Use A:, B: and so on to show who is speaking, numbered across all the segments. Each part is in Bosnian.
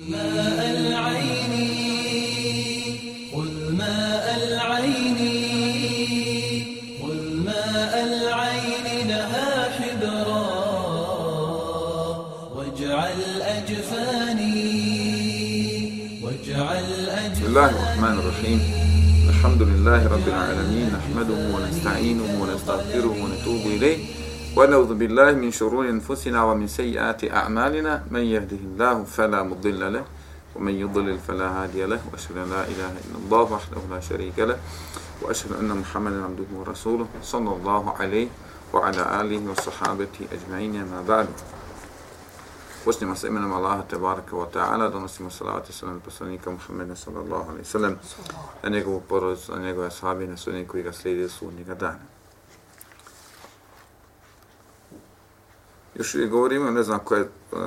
A: ماء العين خذ ماء العين خذ ماء العين لها حبرا واجعل أجفاني واجعل
B: بسم الله الرحمن الرحيم. الحمد لله رب العالمين نحمده ونستعينه ونستغفره ونتوب إليه. ونعوذ بالله من شرور أنفسنا ومن سيئات أعمالنا من يهده الله فلا مضل له ومن يضلل فلا هادي له وأشهد أن لا إله إلا الله وحده لا شريك له وأشهد أن محمدا عبده ورسوله صلى الله عليه وعلى آله وصحابته أجمعين ما بعد Počnemo sa imenom Allaha Tebaraka wa Ta'ala, donosimo salavat i salam poslanika Muhammeda sallallahu alaihi sallam, na njegovu porodicu, na njegove sahabi, na sudnje koji ga slijede sudnjega dana. Još uvijek govorimo, ne znam koja je e, uh,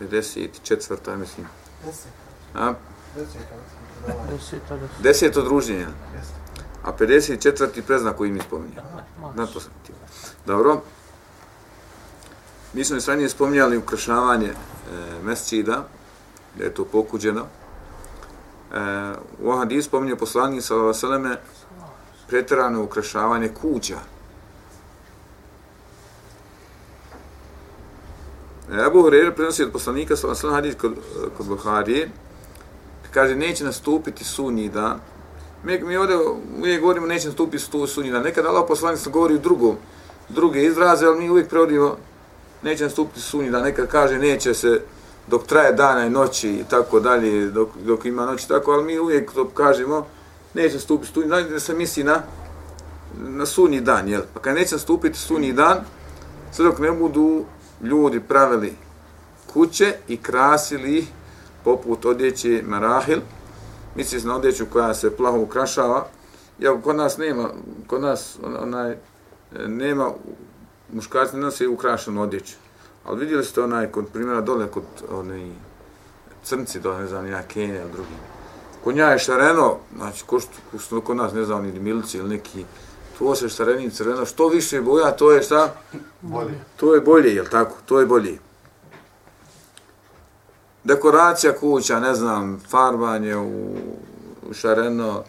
B: 54. mislim. A? 10. Deseto druženje. A 54. preznak koji mi spominje. Na to sam ti. Dobro. Mi smo s ranije spominjali ukrašavanje e, mesčida, da je to pokuđeno. E, u ovom hadisu spominje poslanik sa Vaseleme pretjerano ukrašavanje kuća. Ebu Hureyre prenosi od poslanika sa Vaseleme hadis kod, kod Buharije, kaže neće nastupiti sunji dan. Mi, mi ovdje uvijek govorimo neće nastupiti sunji dan. Nekad Allah poslanik sam govori u drugom, druge izraze, ali mi uvijek prevodimo neće nastupiti sunji dan. nekad kaže neće se dok traje dana i noći i tako dalje, dok, dok ima noći tako, ali mi uvijek to kažemo, neće nastupiti sunji dan, da se misli na, na sunji dan, jel? Pa kad neće nastupiti sunji dan, sve dok ne budu ljudi pravili kuće i krasili ih poput odjeće marahil, misli se na odjeću koja se plaho ukrašava, ja kod nas nema, kod nas onaj, nema muškarci ne nose ukrašenu odjeću. Ali vidjeli ste onaj, kod primjera dole, kod onaj, crnci dole, ne znam, ja Kenija ili drugi. Kod nja je šareno, znači, ko što, što kod nas, ne znam, ili milici ili neki, to se šareni crveno, što više boja, to je šta? Bolje. To je bolje, jel tako? To je bolje. Dekoracija kuća, ne znam, farbanje u, u šareno,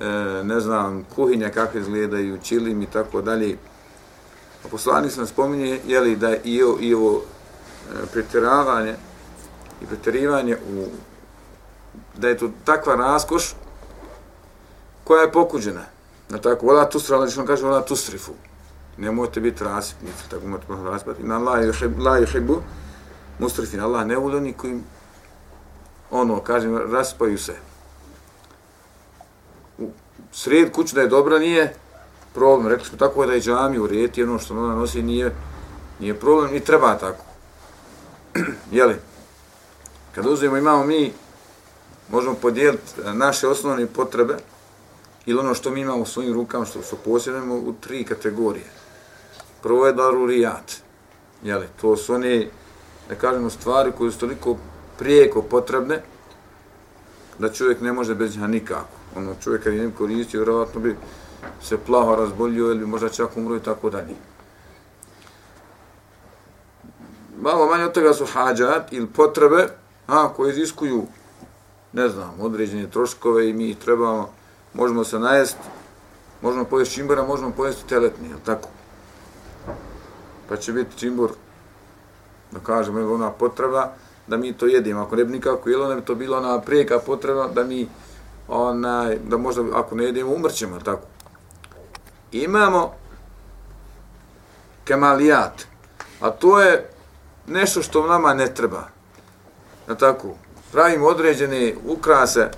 B: e, ne znam, kuhinja kakve izgledaju, čilim i tako dalje. A poslanik sam spominje, jeli, da je i ovo, i ovo e, pretjeravanje i pretjerivanje u da je to takva raskoš koja je pokuđena. Na tako, vola tu Allah Žešan znači kaže, vola tu strifu. Nemojte biti rasipnici, tako možete možda raspati. Na la juhibu mustrifin. Allah ne voli oni koji, ono, kažem, raspaju se. U sred kuću da je dobra nije, problem. Rekli smo tako da je džami u rijeti, ono što ona nosi nije, nije problem i treba tako. Jeli? Kad uzmemo imamo mi, možemo podijeliti naše osnovne potrebe ili ono što mi imamo u svojim rukama, što, što posjedujemo u tri kategorije. Prvo je darurijat. Jeli? To su one, da kažemo, stvari koje su toliko prijeko potrebne da čovjek ne može bez njega nikako. Ono, čovjek kad je njem koristio, vjerovatno bi se plaho razbolio ili možda čak umro i tako dalje. Malo manje od toga su hađat ili potrebe a, koje iziskuju, ne znam, određene troškove i mi ih trebamo, možemo se najest, možemo pojesti čimbora, možemo pojesti teletni, je tako? Pa će biti čimbor, da kažemo, ona potreba da mi to jedimo. Ako ne bi nikako jelo, ne bi to bila ona prijeka potreba da mi, onaj, da možda ako ne jedemo, umrćemo, tako? imamo kemalijat, a to je nešto što nama ne treba. Na tako, pravimo određene ukrase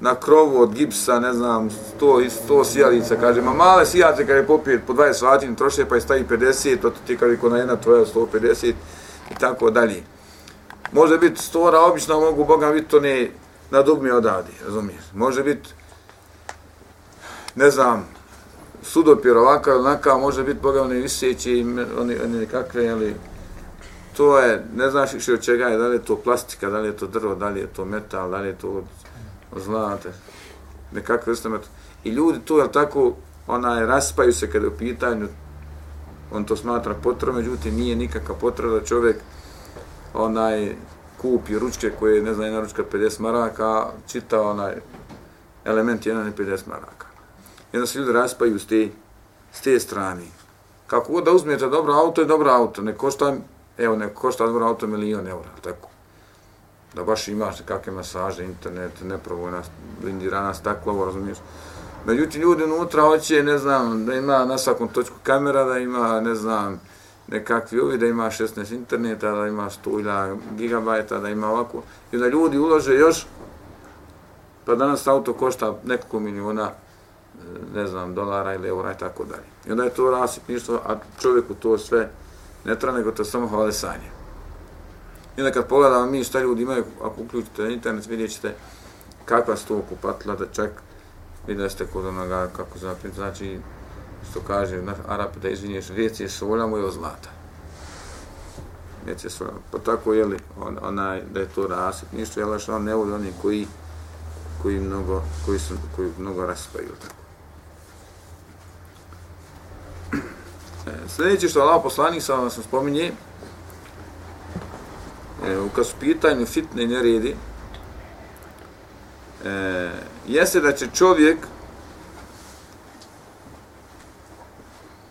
B: na krovu od gipsa, ne znam, 100, 100 sijalica, kaže, ma male sijalice kada je popije po 20 sati, troše pa je stavi 50, pa to ti kada je kona jedna tvoja 150 i tako dalje. Može biti stora, obično mogu Boga biti to ne na dugme odavde, razumiješ? Može biti ne znam, sudopir ovakav ili onakav, može biti Boga ne viseći, oni, oni nekakve, ali to je, ne znaš više od čega je, da li je to plastika, da li je to drvo, da li je to metal, da li je to od Znate, nekakve vrste metal. I ljudi tu, jel tako, onaj, raspaju se kada je u pitanju, on to smatra potrebno, međutim, nije nikakva potreba da čovjek onaj kupi ručke koje, ne znam, jedna ručka 50 maraka, čita onaj element jedan 50 maraka. I onda se ljudi raspaju s te, s te strane. Kako god da uzmijete dobro auto, je dobro auto, ne košta, evo, ne košta dobro auto milion eura, tako. Da baš imaš kakve masaže, internet, neprobojna, blindirana stakla, ovo razumiješ. Međutim, ljudi unutra hoće, ne znam, da ima na svakom točku kamera, da ima, ne znam, nekakvi uvi, da ima 16 interneta, da ima 100 gigabajta, da ima ovako. I da ljudi ulože još, pa danas auto košta nekoliko miliona, ne znam, dolara ili eura i tako dalje. I onda je to rasipništvo, a čovjeku to sve ne treba, nego to samo hvale sanje. I onda kad pogledamo mi šta ljudi imaju, ako uključite internet, vidjet ćete kakva su to kupatila, da čak vidjeli ste kod onoga, kako zapit, znači, što kaže na Arab da izvinješ, rijeci je solja mu je od zlata. Rijeci je solja. Pa tako, je li, on, onaj, da je to rasit, ništa, jel, što on ne voli oni koji, koji mnogo, koji su, koji mnogo raspaju, tako. E, sljedeće što Allah poslanik sa vam spominje, e, u kad su pitanju fitne i neredi, e, jeste da će čovjek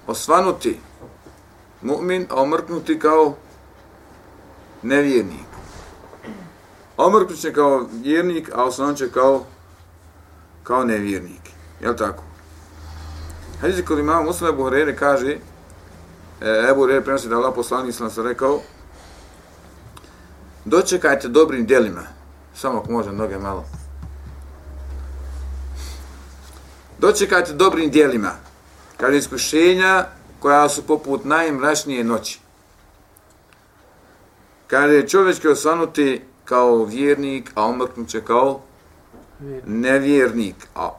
B: osvanuti mu'min, a omrknuti kao nevjernik. Omrknut će kao vjernik, a osvanut će kao, kao nevjernik. Je li tako? Hadis kod imam Muslima Buhrere kaže, e, Ebu Rere prenosi da Allah poslani sam se rekao, dočekajte dobrim djelima, samo ako može noge malo. Dočekajte dobrim djelima, kaže iskušenja koja su poput najmračnije noći. Kaže čovjek će osvanuti kao vjernik, a omrknut će kao nevjernik, a,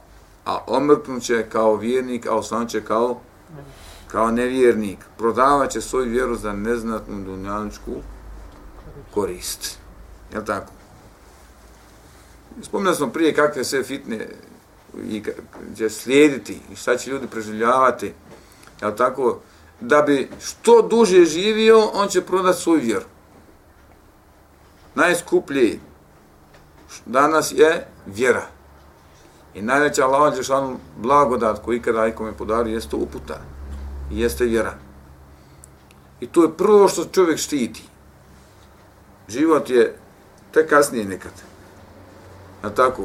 B: a omrknut će kao vjernik, a osvanut će kao kao nevjernik. Prodavat će svoju vjeru za neznatnu dunjaničku korist. Jel tako? Spomnio smo prije kakve sve fitne i će slijediti i šta će ljudi preživljavati, jel tako, da bi što duže živio, on će prodati svoju vjeru. Najskuplji danas je vjera. I najveća Allah Đešanu blagodat koji ikada ikome podari jeste uputa. I jeste vjera. I to je prvo što čovjek štiti. Život je tek kasnije nekad. A tako,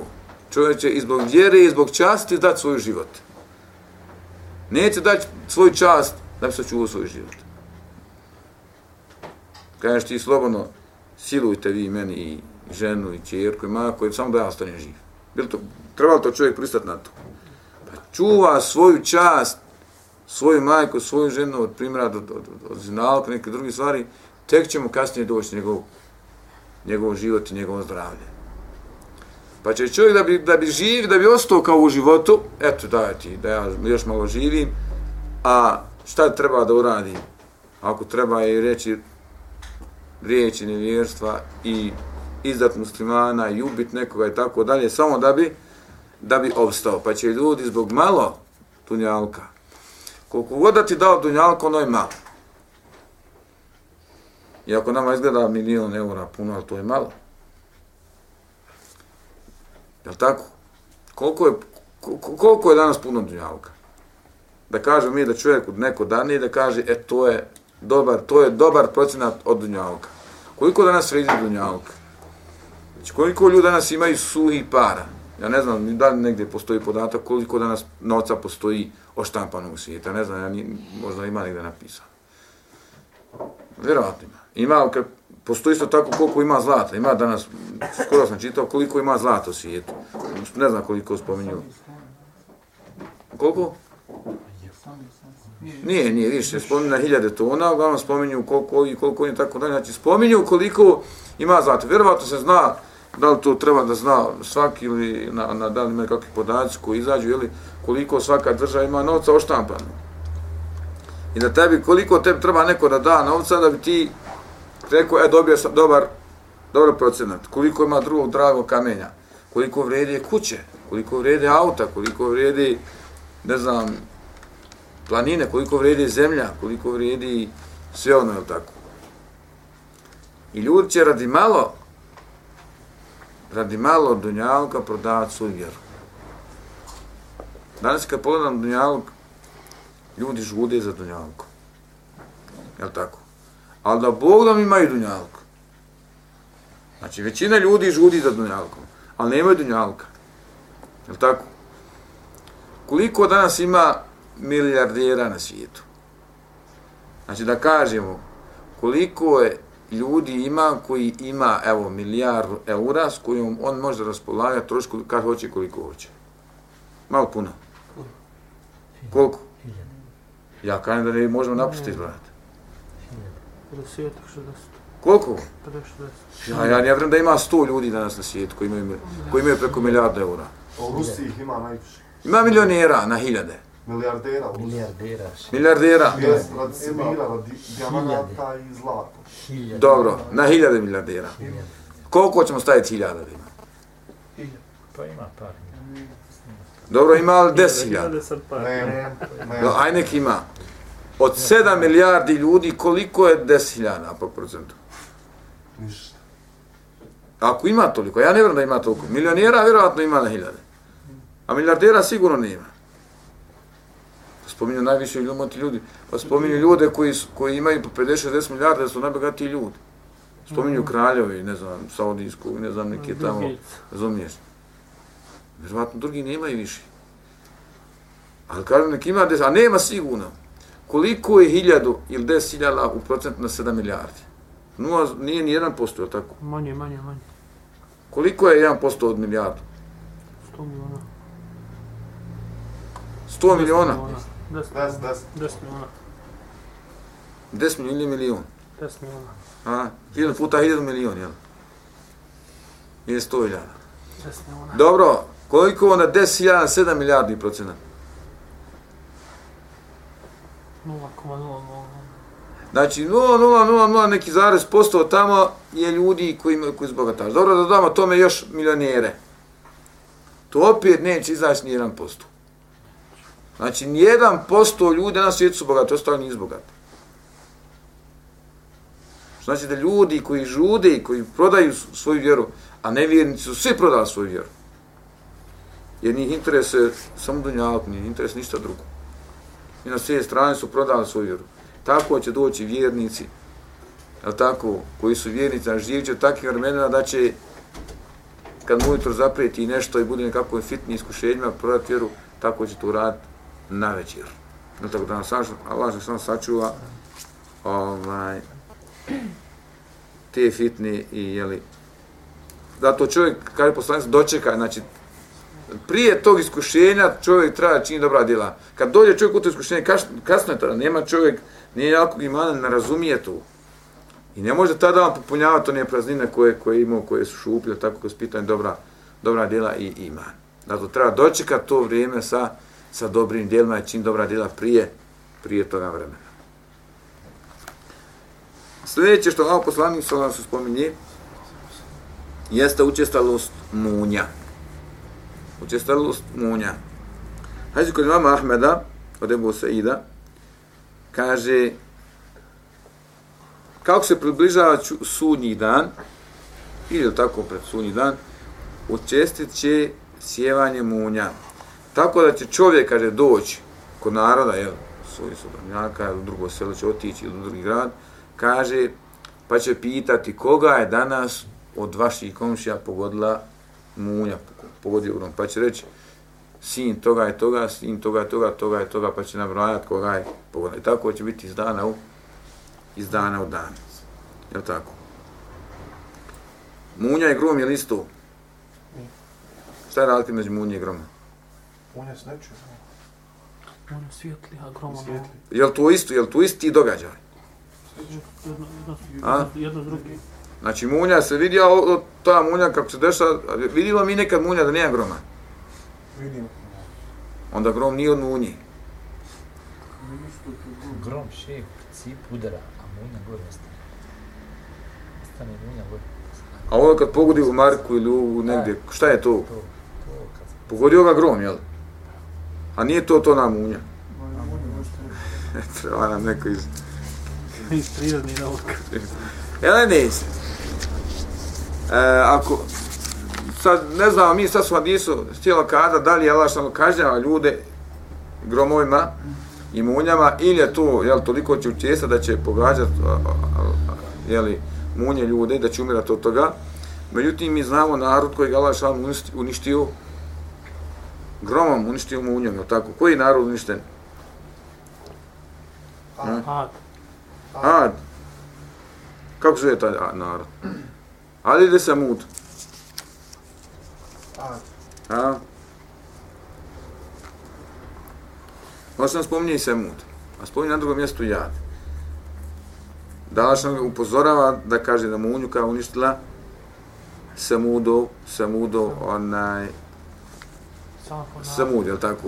B: čovjek će i zbog vjere i zbog časti dati svoj život. Neće dati svoj čast da bi sačuvao svoj život. Kažeš ti slobodno, silujte vi meni i ženu i čerku i mako, i samo da ja ostanem živ. Bil to, trebalo to čovjek pristati na to. Pa čuva svoju čast, svoju majku, svoju ženu od primjera od, od, od, od zinalka, neke druge stvari, tek ćemo kasnije doći njegovog njegov život i njegovo zdravlje. Pa će čovjek da bi, da bi živ, da bi ostao kao u životu, eto da ti, da ja još malo živim, a šta treba da uradi? Ako treba i reći riječi nevjerstva i izdat muslimana i ubit nekoga i tako dalje, samo da bi da bi obstao. Pa će ljudi zbog malo dunjalka, koliko god da ti dao dunjalka, ono je malo. Iako nama izgleda milion eura puno, to je malo. Jel tako? Koliko je, koliko je danas puno dunjalka? Da kaže mi da čovjek od neko dani da kaže, e, to je dobar, to je dobar procenat od dunjalka. Koliko danas vredi dunjalka? Znači, koliko ljudi danas imaju suhi para? Ja ne znam, da li negdje postoji podatak koliko danas novca postoji oštampano u svijetu. Ja ne znam, ja ni, možda ima negdje napisano. Vjerovatno ima. Ima, postoji isto tako koliko ima zlata. Ima danas, skoro sam čitao koliko ima zlata u svijetu. Ne znam koliko spominju. Koliko? Nije, nije, više, spominju na hiljade tona, uglavnom spominju koliko i koliko je tako dalje. Znači, spominju koliko ima zlata. Vjerovatno se zna da li to treba da zna svaki ili na, na da li ima kakvi podaci koji izađu, ili koliko svaka država ima novca oštampano. I da tebi, koliko tebi treba neko da da novca da bi ti rekao, e, dobio sam dobar, dobar procenat, koliko ima drugog dragog kamenja, koliko vredi kuće, koliko vredi auta, koliko vredi, ne znam, planine, koliko vredi zemlja, koliko vredi sve ono, je tako. I ljudi će radi malo, radi malo dunjalka prodavati svoju vjeru. Danas kad pogledam dunjalog, ljudi žude za dunjalkom. Jel tako? Ali da Bog nam imaju dunjalku. Znači, većina ljudi žudi za dunjalkom, ali nemaju dunjalka. Jel tako? Koliko danas ima milijardera na svijetu? Znači, da kažemo, koliko je ljudi ima koji ima, evo, milijardu eura s kojom on može raspolagati trošku kad hoće koliko hoće. Malo puno. Koliko? Ja kažem da ne možemo napustiti, brate.
C: 50, 60,
B: Koliko?
C: 50,
B: Ja, ja ne vjerujem da ima 100 ljudi danas na svijetu koji imaju, koji imaju preko milijarda eura.
D: A u Rusiji ih ima najviše.
B: Ima milionera na hiljade.
D: Milijardera u Rusiji.
E: Milijardera,
B: Milijardera.
D: Jes, radi Sibira, radi dijamanata i zlata.
E: hiljada.
B: Dobro, na hiljade milijardera. Koliko ćemo staviti hiljada da ima?
E: Pa ima par.
B: Dobro, ima li 10 hiljada?
C: sad par.
D: Nema,
B: No,
D: nema.
B: aj nek ima. Od 7 milijardi ljudi, koliko je 10 hiljada po procentu?
D: Ništa.
B: Ako ima toliko, ja ne vjerujem da ima toliko. Milionera vjerojatno ima na hiljade. A milijardera sigurno nema. Spominju najviše ljumoti ljudi. Pa spominju ljude koji, koji imaju po 50-60 milijarde, da su najbogatiji ljudi. Spominju kraljevi, ne znam, Saudijsku, ne znam, neki
C: Bill
B: tamo, razumiješ. Vjerovatno drugi nemaju više. Ali kažem, nek ima deset, a nema sigurno. Koliko je hiljadu ili deset hiljada u procentu na 7 milijardi? Nula, nije ni 1%, je li tako?
C: Manje, manje, manje.
B: Koliko je 1% od milijardu?
C: 100 miliona.
B: 100 miliona?
C: 10
D: Des, des.
C: 10 miliona.
B: 10 milijuna ili milijun?
C: 10 miliona.
B: A, 1000 puta 1000 milijun, jel? Ili 100 hiljada.
C: 10 miliona.
B: Dobro, koliko onda 10 hiljada, 7 milijardi procena?
C: 0,00.
B: Znači 0,000 neki zarez posto tamo je ljudi koji imaju koji zbogataš. Dobro da dodamo tome još milionere. To opet neće izaći ni 1%. Znači ni 1% ljudi na svijetu su bogati, ostali nisu bogati. Znači da ljudi koji žude i koji prodaju svoju vjeru, a nevjernici su svi prodali svoju vjeru. Jer njih interese samo dunjalog, njih interes ništa drugo. I na sve strane su prodali svoju vjeru. Tako će doći vjernici, jel tako, koji su vjernici, a živit će u takvim vremenima da će, kad mu ujutro zaprijeti nešto i bude nekako fitni iskušenjima, prodati vjeru, tako će to uraditi na večer. Jel tako da nas sačuva, Allah sam sačuva ovaj, te fitne i jeli, zato čovjek, kaže poslanic, dočeka, znači, prije tog iskušenja čovjek treba čini dobra djela. Kad dođe čovjek u to iskušenje, kasno je tada, nema čovjek, nije jako imana, ne razumije to. I ne može tada vam popunjavati one praznine koje, koje imao, koje su šuplje, tako kroz pitanje dobra, dobra djela i iman. Zato treba dočekati to vrijeme sa, sa dobrim djelima i čini dobra djela prije, prije toga vremena. Sljedeće što Allah poslanik sa se spominje, jeste učestalost munja. Učestalost munja. Hajde kod imama Ahmeda, od Ebu Saida, kaže kako se približava sudnji dan, ili tako pred sudnji dan, učestit će sjevanje munja. Tako da će čovjek, kaže, doći kod naroda, jel, svojih sobranjaka, ili u drugo selo će otići ili u drugi grad, kaže, pa će pitati koga je danas od vaših komšija pogodila munja, pogodio grom, pa će reći, sin toga je toga, sin toga je toga, toga je toga, pa će nabrojati koga je pogodila. I tako će biti iz dana u, iz dana u dan. Je li tako? Munja i grom je li isto? Šta je razlika među munje i groma?
D: On je s nečim.
C: On je svijetli, a grom ono.
D: Svijetli.
B: Je li to isto, je li to isti događaj?
C: Jedno, jedno, jedno, jedno s drugim.
B: Znači munja se vidi, a ta munja kako se dešava, vidimo mi nekad munja da nema groma.
D: Vidim.
B: Onda grom nije od munji.
E: Grom šeh, cip udara, a munja gore ostane. Ostane munja gore.
B: A ovo kad pogodi u Marku ili u negdje, šta je to? Pogodio ga grom, jel? A nije to to na munja. Treba nam neko iz...
C: Iz prirodni nauka.
B: Jel ne neće? E, ako, sad, ne znam, mi sad smo hadisu htjelo kada, da li je Allah što kažnjava ljude gromovima i munjama, ili je to, jel, toliko će učesta da će pogađati, jeli, munje ljude, da će umirati od toga. Međutim, mi znamo narod koji je Allah što uništio gromom, uništio munjom, jel tako? Koji narod uništen?
C: Ad.
B: Ad. Kako se je taj narod? Ali ide se mut.
D: A,
B: A? Ovo sam spominje i se mut. A spominje na drugom mjestu jad. Dalaš nam upozorava da kaže da munju kao uništila Samudo, Samudo, onaj, Samud, je li tako?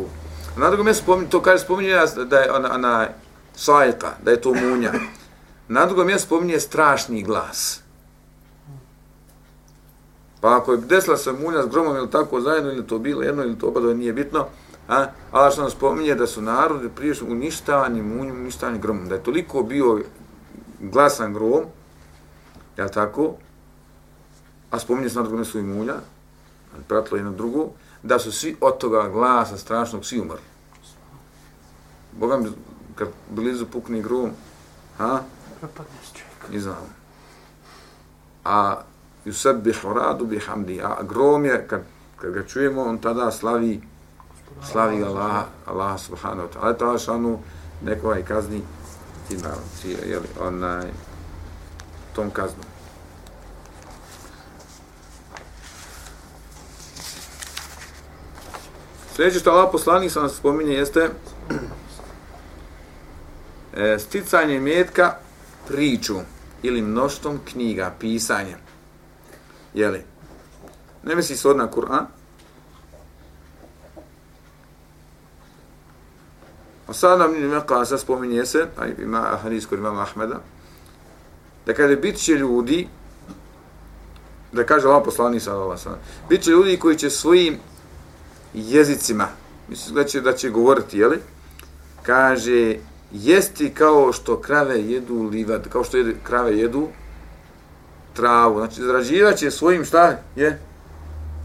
B: Na drugom mjestu spominje, to kaže, spominje da je ona, ona sajka, da je to munja. Na drugom mjestu spominje strašni glas. Pa ako je desila se munja s gromom ili tako zajedno, ili to bilo jedno, ili to oba nije bitno, a, ali što nam spominje da su narodi prije što uništavani munjom, uništavani gromom, da je toliko bio glasan grom, je tako, a spominje se na drugom mjestu i munja, pratilo jedno drugo, da su svi od toga glasa strašnog svi umrli. Boga mi, kad blizu pukne grom, ha,
C: Prepadne s čovjeka.
B: ne znam. A yusabbihu radu bihamdi, a grom je, kad, kad ga čujemo, on tada slavi, slavi Allah, Allah subhanahu wa ta'ala. Ali to je šanu neko ovaj kazni ti narod, ti, jeli, onaj, tom kaznom. Sljedeće što Allah poslanik sam spominje jeste e, sticanje mjetka priču ili mnoštom knjiga, pisanje. Jeli? Ne misli se odna Kur'an. A sad nam nije meka, sad spominje se, a ima hadis kod imama Ahmeda, da kada bit će ljudi, da kaže Allah poslani sallallahu alejhi bit će ljudi koji će svojim jezicima, mislim da će, da će govoriti, jeli? Kaže, jesti kao što krave jedu livad, kao što jede, krave jedu travu. Znači, zarađivat će svojim, šta je?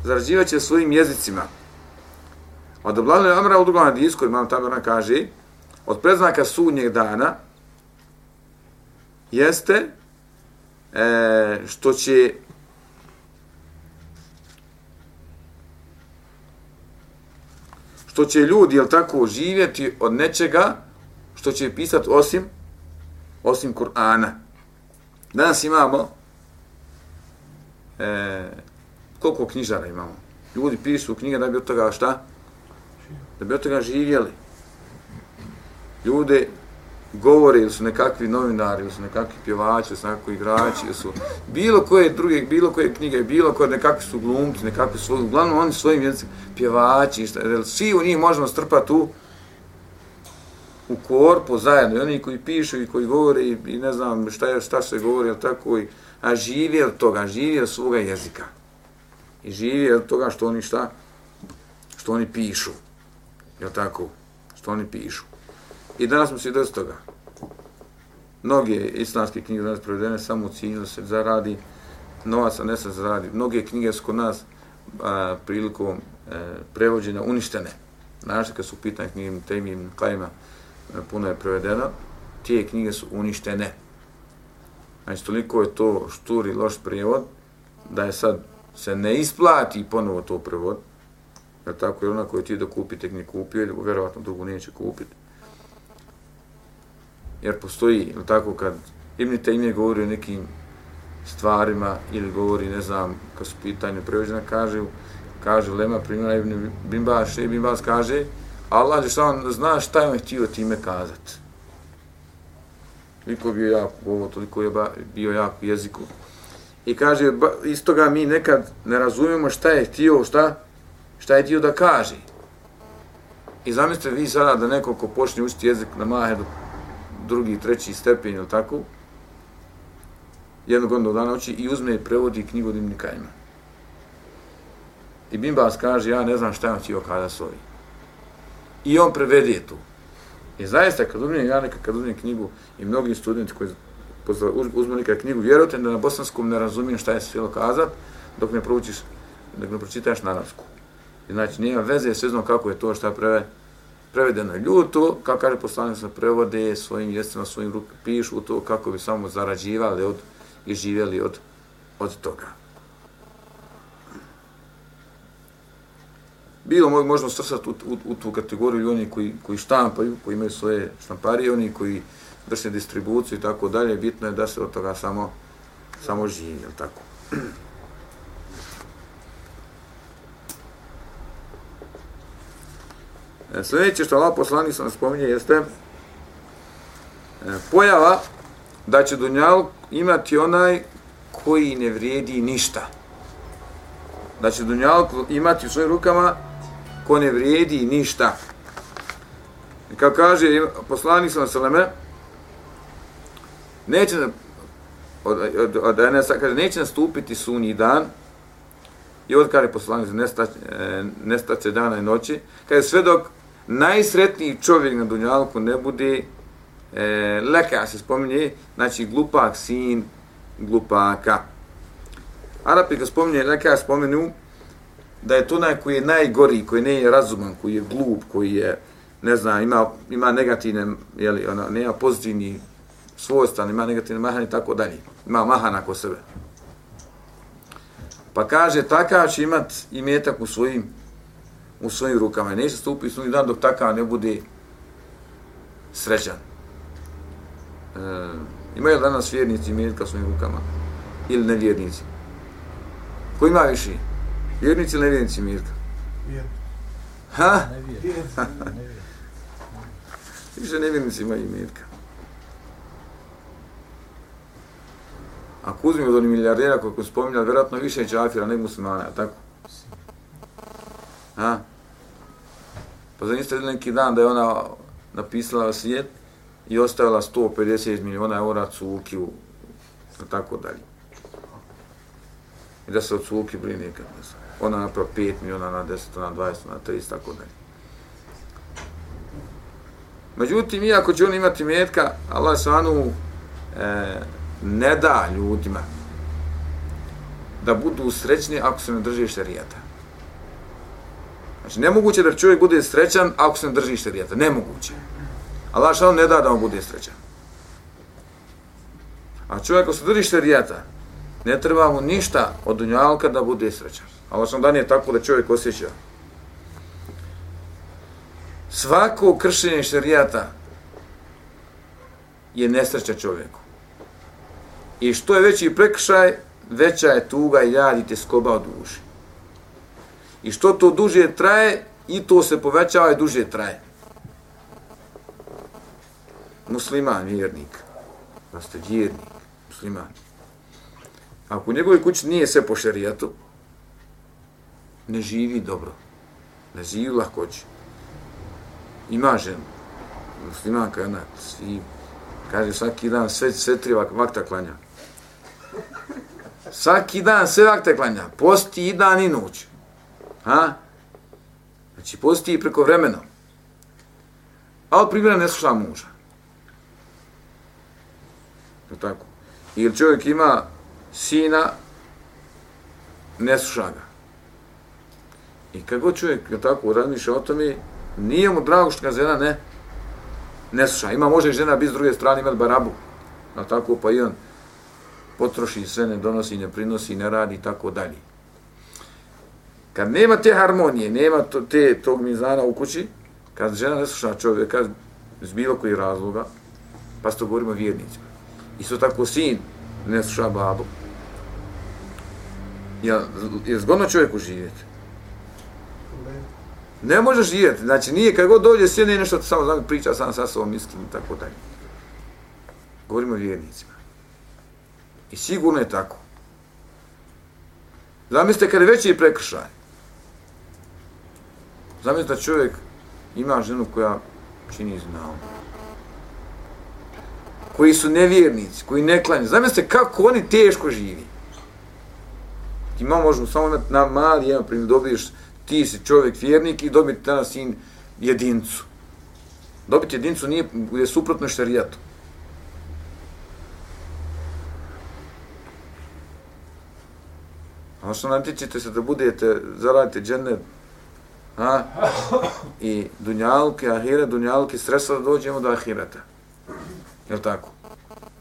B: Zarađivat će svojim jezicima. Od Abdullah Amra u drugom hadisku, imam Taberna kaže, od predznaka sudnjeg dana jeste e, što će što će ljudi, jel tako, živjeti od nečega što će pisati osim osim Kur'ana. Danas imamo e, koliko knjižara imamo. Ljudi pišu knjige da bi od toga šta? Da bi od toga živjeli. Ljude govore ili su nekakvi novinari, ili su nekakvi pjevači, ili su nekakvi igrači, ili su bilo koje druge, bilo koje knjige, bilo koje nekakvi su glumci, nekakvi su, uglavnom oni svojim jezicima, pjevači, šta, svi u njih možemo strpati u, u korpu zajedno, i oni koji pišu i koji govore i, i ne znam šta je, šta se govori, tako i, a živi od toga, živi od svoga jezika. I živi od toga što oni šta, što oni pišu. Je tako? Što oni pišu. I danas smo svjedoci toga. Mnoge islamske knjige danas prevedene samo u cilju da se zaradi novac, a ne se zaradi. Mnoge knjige su kod nas a, prilikom e, prevođenja uništene. Znaš, kad su pitanje knjige Temim Kajima, E, puno je prevedeno, tije knjige su uništene. Znači, toliko je to štur i loš prijevod, da je sad se ne isplati ponovo to prevod, jer tako je ona koju ti da kupite ne kupio, ili vjerovatno drugu neće kupiti. Jer postoji, ili tako, kad Ibn Taymiye govori o nekim stvarima, ili govori, ne znam, kad su pitanje prevođena, kaže, kaže Lema, primjera Ibn Bimbaš, Ibn Bimbaš kaže, Allah je samo zna šta je on htio time kazati. Toliko bio jak ovo, toliko je bio jak u jeziku. I kaže, iz toga mi nekad ne razumijemo šta je htio, šta, šta je htio da kaže. I zamislite vi sada da neko ko počne učiti jezik na mahe drugi, treći stepen ili tako, jednog onda dana oči i uzme i prevodi knjigu Dimnikajima. I Bimbas kaže, ja ne znam šta je on htio kada s ovim. I on prevede tu. I zaista, kad uzmem ja nekad, kad uzmem knjigu i mnogi studenti koji uzmu nekaj knjigu, vjerujte da na bosanskom ne razumijem šta je svijelo kazat, dok ne proučiš, dok ne pročitaš na arabsku. I znači, nije veze, sve znam kako je to šta preve, prevedeno. ljuto, kako kaže poslanik, se prevode svojim jezicima, svojim rukama, pišu to kako bi samo zarađivali od, i živjeli od, od toga. Bilo možemo srsati u, u, u, tu kategoriju oni koji, koji štampaju, koji imaju svoje štamparije, oni koji vrše distribuciju i tako dalje, bitno je da se od toga samo, samo živi, jel tako? E, sljedeće što Allah poslanik sam spominje jeste e, pojava da će Dunjal imati onaj koji ne vrijedi ništa. Da će Dunjal imati u svojim rukama ko ne vrijedi ništa. I kao kaže poslanik sam Saleme, neće od, od, od, Enesa, kaže, neće nastupiti sunji dan, i od kaže poslanik, nestaće, nestaće dana i noći, kaže sve dok najsretniji čovjek na Dunjalku ne bude e, leka se spominje, znači glupak sin glupaka. Arapi ga spominje, leka spomenu da je to onaj koji je najgori, koji ne je razuman, koji je glup, koji je, ne znam, ima, ima negativne, jeli, ona, nema pozitivni svojstva, ima negativne mahane i tako dalje. Ima mahana ko sebe. Pa kaže, takav će imat imetak u svojim u svojim rukama. Neće stupiti sunji dan dok takav ne bude srećan. E, imaju li danas vjernici metka u svojim rukama? Ili nevjernici? Ko ima više? Vjernici ili nevjernici imetka? Ha? Više nevjernici imaju Mirka. Ako uzmi od onih milijardera koji spominjali, vjerojatno više je džafira nego muslimana, tako? Ha? Pa za niste neki dan da je ona napisala svijet i ostavila 150 miliona eura cuki u tako dalje. I da se od cuki brine kad ne znam. Ona napravo 5 miliona na 10, na 20, na 30, tako dalje. Međutim, iako će on imati metka, Allah svanu e, ne da ljudima da budu srećni ako se ne drži šarijata. Znači, nemoguće da čovjek bude srećan ako se ne drži šarijata. Nemoguće. Allah što ne da da on bude srećan. A čovjek ako se drži šarijata, ne treba mu ništa od dunjalka da bude srećan. Allah što dan je tako da čovjek osjeća. Svako kršenje šarijata je nesreća čovjeku. I što je veći prekršaj, veća je tuga i jad i te skoba od duši. I što to duže traje, i to se povećava i duže traje. Musliman, vjernik. Da ste vjernik, musliman. Ako u njegovoj kući nije sve po šerijatu, ne živi dobro. Ne živi lahkoći. Ima ženu. Muslimanka ona, svi, kaže svaki dan sve, sve tri vakta klanja. Svaki dan sve vakta klanja. Posti i dan i noć. Ha? Znači, posti i preko vremena. Ali primjera ne sluša muža. Je tako? Ili čovjek ima sina, ne sluša ga. I kako čovjek je tako razmišlja o tome, nije mu drago što ga žena ne, ne sluša. Ima može žena biti s druge strane imati barabu. A tako pa i on potroši sve, ne donosi, ne prinosi, ne radi i tako dalje. Kad nema te harmonije, nema to, te, tog mizana u kući, kad žena ne sluša čovjeka iz bilo koji razloga, pa to govorimo vjernicima. Isto tako sin ne sluša babu. Ja, je zgodno čovjeku živjeti? Ne može živjeti. Znači, nije kad god dođe sjene nešto, samo znam, priča sam sa sobom, mislim i tako dalje. Govorimo vjernicima. I sigurno je tako. Zamislite kada je veći prekršaj. Zamislite da čovjek ima ženu koja čini znao. Koji su nevjernici, koji ne klanju. Zamislite kako oni teško živi. Ti mama možemo samo imati na mali jedan primjer, dobiješ ti si čovjek vjernik i dobiti ta sin jedincu. Dobiti jedincu nije, je suprotno šarijatu. Ono što natječete se da budete, zaradite džene, a, i dunjalke, ahire, dunjalke, stresa da dođemo do ahireta. Je tako?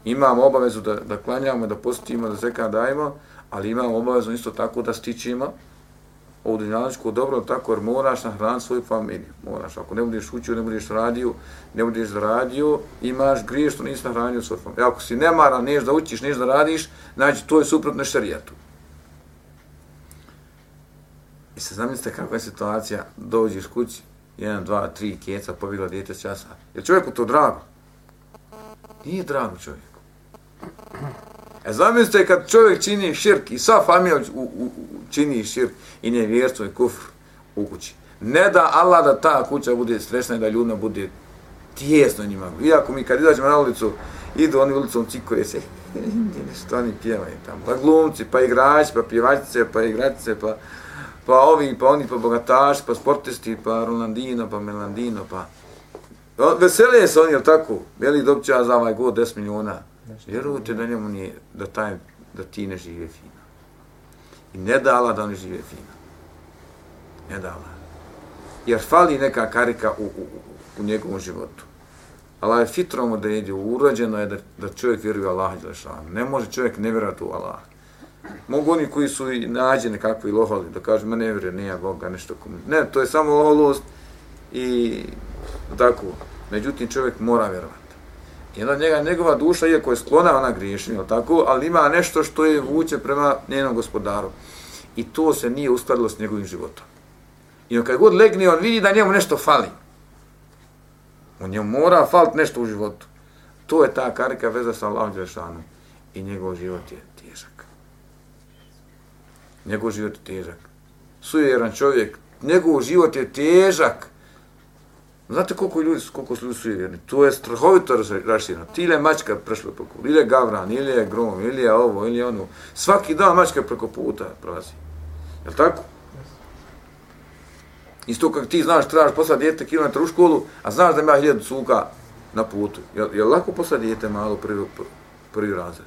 B: Imamo obavezu da, da klanjamo, da postimo, da zeka dajemo, ali imamo obavezno isto tako da stičimo ovu dunjaličku dobro, tako jer moraš nahraniti svoju familiju. Moraš, ako ne budeš učio, ne budeš radio, ne budeš radio, imaš grije što nisi nahranio svoju familiju. E, ako si nemaran, neš da učiš, neš da radiš, znači to je suprotno šarijetu. I se zamislite kakva je situacija, dođeš kući, jedan, dva, tri keca, pobjegla djete s časa. Je čovjeku to drago? Nije drago čovjeku. E zamislite kad čovjek čini širk i sva familija u, u, u, čini širk i nevjerstvo i kufr u kući. Ne da Allah da ta kuća bude stresna i da ljudima bude tijesno njima. Iako mi kad izađemo na ulicu, idu oni ulicom cikore se, nešto oni pjevaju tamo. Pa glumci, pa igrači, pa pjevačice, pa igračice, pa, pa ovi, pa oni, pa bogataši, pa sportisti, pa Rolandino, pa Melandino, pa... Veselije se oni, jel tako? Veli dobća za ovaj god 10 miliona. Vjerujte da njemu nije, da, taj, da ti ne žive fino. I ne dala da ne žive fino. Ne dala. Jer fali neka karika u, u, u njegovom životu. Allah je fitrom odredio, urađeno je da, da čovjek vjeruje Allah Đelešanu. Ne može čovjek ne vjerati u Allah. Mogu oni koji su i nađe nekakvi loholi, da kažu, ma ne vjeruje, nije Boga, nešto kom... Ne, to je samo loholost i tako. Međutim, čovjek mora vjerovati. I onda njega, njegova duša, iako je sklona, ona griješi, tako, ali ima nešto što je vuče prema njenom gospodaru. I to se nije uskladilo s njegovim životom. I on kad god legne, on vidi da njemu nešto fali. On njemu mora falt nešto u životu. To je ta karika veza sa Allahom Đelešanom. I njegov život je težak. Njegov život je težak. Sujeran čovjek, njegov život je težak. Znate koliko ljudi koliko su ljudi sujevjerni? To je strahovito raširano. Ti ili je mačka prešla po kulu, ili je gavran, ili je grom, ili je ovo, ili je ono. Svaki dan mačka preko puta prolazi. Je tako? Isto kako ti znaš, trebaš poslati djete kilometar u školu, a znaš da ima hiljadu cuka na putu. Jel, jel lako poslati djete malo prvi, prvi razred?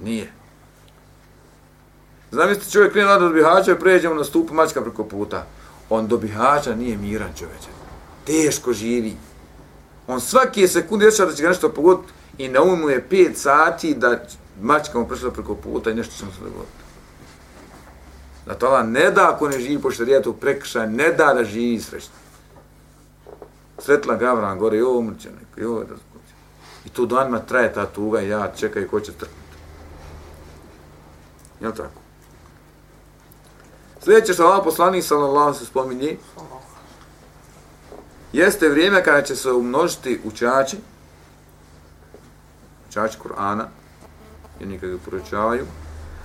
B: Nije. Znam, jeste čovjek krenu od do bihača i pređemo na stupu mačka preko puta. On do bihača nije miran čovječan teško živi. On svake sekunde ješa da će ga nešto pogoditi i na umu je 5 sati da mačka mu prešla preko puta i nešto će mu se dogoditi. Zato Allah ne da ako ne živi po šarijetu prekršaj, ne da da živi srećno. Sretla Gavran gore, jo, umrće neko, jo, da zbuđe. I tu danima traje ta tuga i ja čekaj ko će trknuti. Jel tako? Sljedeće što Allah poslanik sallallahu se spominje, jeste vrijeme kada će se umnožiti učači, učači Kur'ana, jer kada ga poručavaju,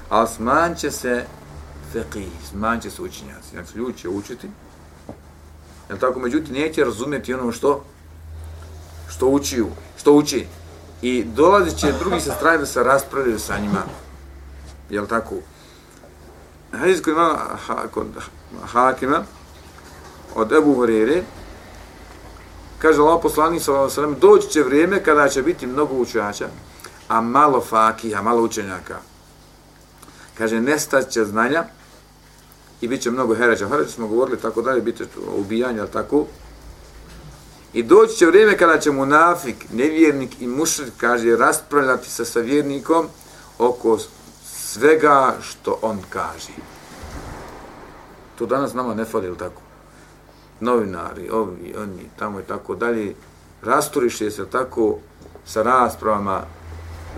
B: a sman će se feqih, sman će se učinjaci. Znači, ljudi će učiti, jel tako, međutim, neće razumjeti ono što što učiju, što uči. I dolazi će drugi sa strane da se raspravljaju sa njima. Jel tako? Hadis koji ima kod Hakima od Ebu Horeire, kaže Allah poslanik sallallahu alejhi ve doći će vrijeme kada će biti mnogo učača a malo fakija malo učenjaka. Kaže nestaće znanja i bit će mnogo herađa herađa smo govorili tako dalje biti ubijanja tako? I doći će vrijeme kada će munafik nevjernik i mušrik kaže raspravljati sa vjernikom oko svega što on kaže. To danas nama ne fali tako? Novinari, ovi, oni, tamo i tako dalje, rasturiše se tako sa raspravama,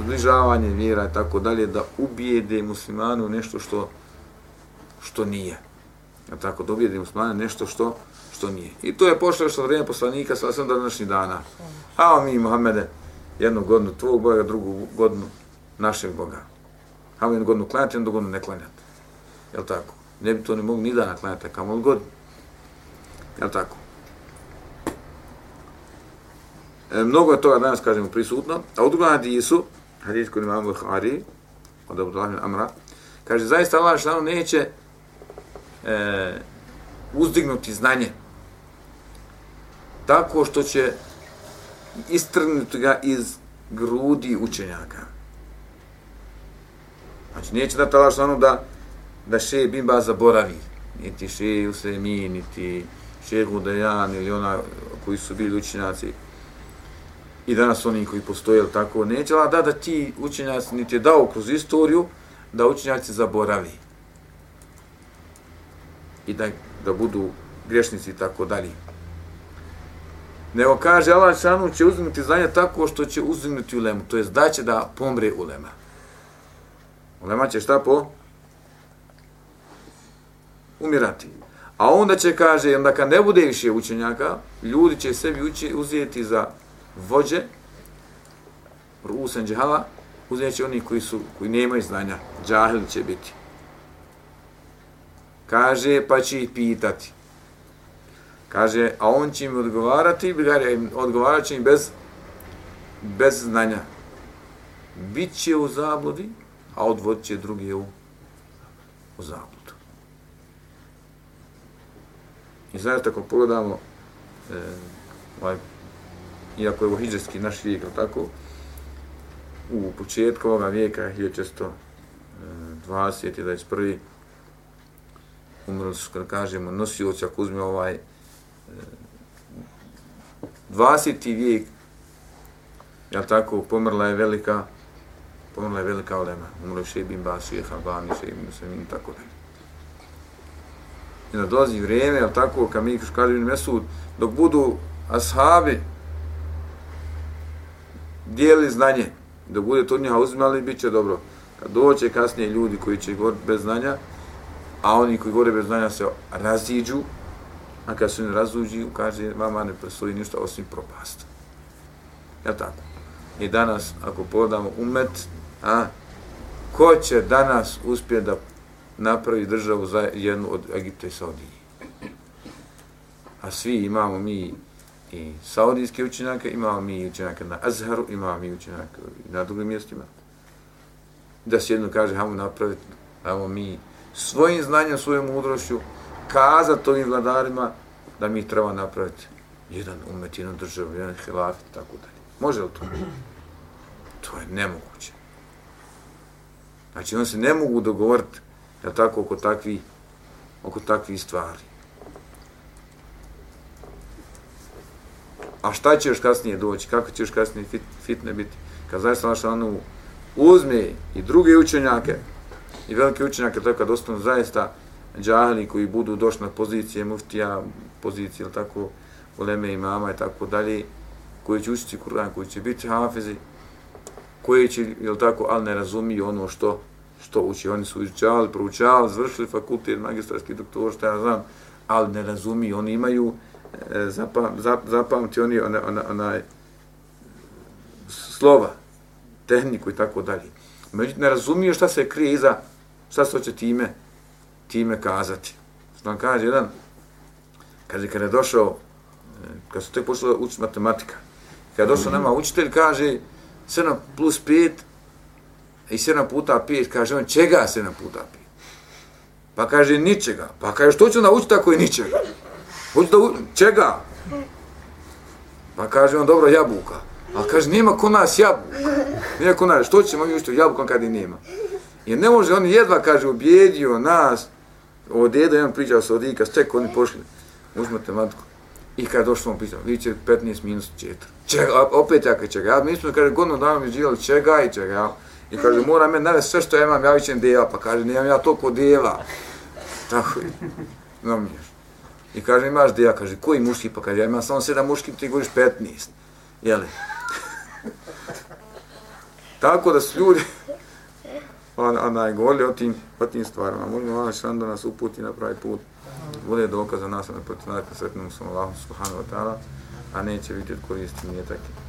B: zbližavanje vjera i tako dalje, da ubijede muslimanu nešto što što nije. Ja tako, da ubijede muslimanu nešto što što nije. I to je pošlo što vrijeme poslanika sa sam današnjih dana. A mi, Mohamede, jednu godinu tvog Boga, drugu godinu našeg Boga. A mi jednu godinu klanjati, jednu godinu ne klanjati. Jel tako? Ne bi to ne mogu ni dana klanjati, kamo godinu. Jel' tako? E, mnogo je toga danas, kažemo, prisutno. A u drugom hadisu, hadis koji imamo Bukhari, od Abu Dalahim Amra, kaže, zaista Allah što neće e, uzdignuti znanje tako što će istrgnuti ga iz grudi učenjaka. Znači, neće da Allah što da da še Bimba zaboravi, niti še Usemi, niti še Dejan ili ona koji su bili učenjaci i danas oni koji postoje, tako, neće Allah da da ti učenjaci niti je dao kroz istoriju da učenjaci zaboravi i da, da budu grešnici i tako dalje. Nego kaže Allah šanu će uzimati znanje tako što će uzimati ulemu, to je da će da pomre ulema. Ulema će šta po? Umirati. A onda će, kaže, onda kad ne bude više učenjaka, ljudi će sebi uči, uzeti za vođe, Rusen džahala, uzeti će oni koji, su, koji nemaju znanja, džahili će biti. Kaže, pa će ih pitati. Kaže, a on će im odgovarati, odgovarat će im bez, bez znanja. Biće u zabludi, a odvodit će drugi u, u zabludu. I znači, ako pogledamo, e, ovaj, iako je ovo hijđarski naš vijek, tako, u početku ovoga vijeka, 1620. E, i 21. umrli su, kada kažemo, nosioci, ako uzme ovaj, e, 20. vijek, ja tako, pomrla je velika, pomrla je velika olema. Umro je Šebin Bas, Šeha Bani, Šebin Muslimin, tako dalje. I da dolazi vrijeme, jel tako, kad mi kaže Ibn Mesud, dok budu ashabi dijeli znanje, dok bude to njiha uzimali, bit će dobro. Kad doće kasnije ljudi koji će govoriti bez znanja, a oni koji govore bez znanja se raziđu, a kad se ne razuđi, kaže, vama ne postoji ništa osim propast. Jel tako? I danas, ako pogledamo umet, a, ko će danas uspjeti da napravi državu za jednu od Egipta i Saudije? A svi imamo mi i saudijske učenjake, imamo mi učenjake na Azharu, imamo mi učenjake na drugim mjestima. Da se jedno kaže, hajmo napraviti, hajmo mi svojim znanjem, svojom mudrošću, kazati ovim vladarima da mi treba napraviti jedan umet, jednu državu, jedan hilafit, tako dalje. Može li to? To je nemoguće. Znači, oni se ne mogu dogovoriti, ja tako, oko takvi, oko takvi stvari. A šta će još kasnije doći? Kako će još kasnije fit, fitne biti? Kad znaš naša ono uzme i druge učenjake, i velike učenjake, to kad ostanu zaista džahli koji budu došli na pozicije muftija, pozicije, ili tako, uleme imama i tako dalje, koji će učiti Kur'an, koji će biti hafizi, koji će, jel tako, ali ne razumiju ono što što uči. Oni su izučavali, proučavali, završili fakultet, magistarski doktor, što ja znam, ali ne razumiju. Oni imaju, e, zapam, zap, zapamti oni onaj, onaj, onaj slova, tehniku i tako dalje. Međutim, ne razumiju šta se krije iza, šta se hoće time, time kazati. Što vam kaže jedan, kaže kada je došao, e, kad su tek pošli učiti matematika, kada je došao nama učitelj, kaže 7 plus 5 i 7 puta 5, kaže on, čega 7 puta 5? Pa kaže, ničega. Pa kaže, što ću naučiti ako je ničega? Hoću da u... čega? Pa kaže on, dobro, jabuka. A kaže, nema kod nas jabuka. Nema kod nas, što ćemo mi učiti jabukom kad i nema? Jer ne može, on jedva, kaže, ubijedio nas, ovo je jedan pričao sa odika, ček, oni pošli, uz matematiku. I kad došlo on pisao, vi će 15 minus 4. Čega, opet jaka čega, ja mi smo, kaže, godno dana mi živjeli čega i čega, ja. I kaže, mora me navest sve što ja imam, ja vićem djeva. pa kaže, nijem ja toliko djeva. Tako je, no mi I kaže, imaš djeva. kaže, koji muški, pa kaže, ja imam samo sedam muški, ti govoriš 15. Jeli? Tako da su ljudi, on, onaj, govorili o tim, o tim stvarima. Možemo Allah šan da nas uputi na pravi put. Bude dokaz za nas, na protiv nas, sretnom sam Allahom subhanahu wa ta'ala, a neće vidjeti koristi nije takvi.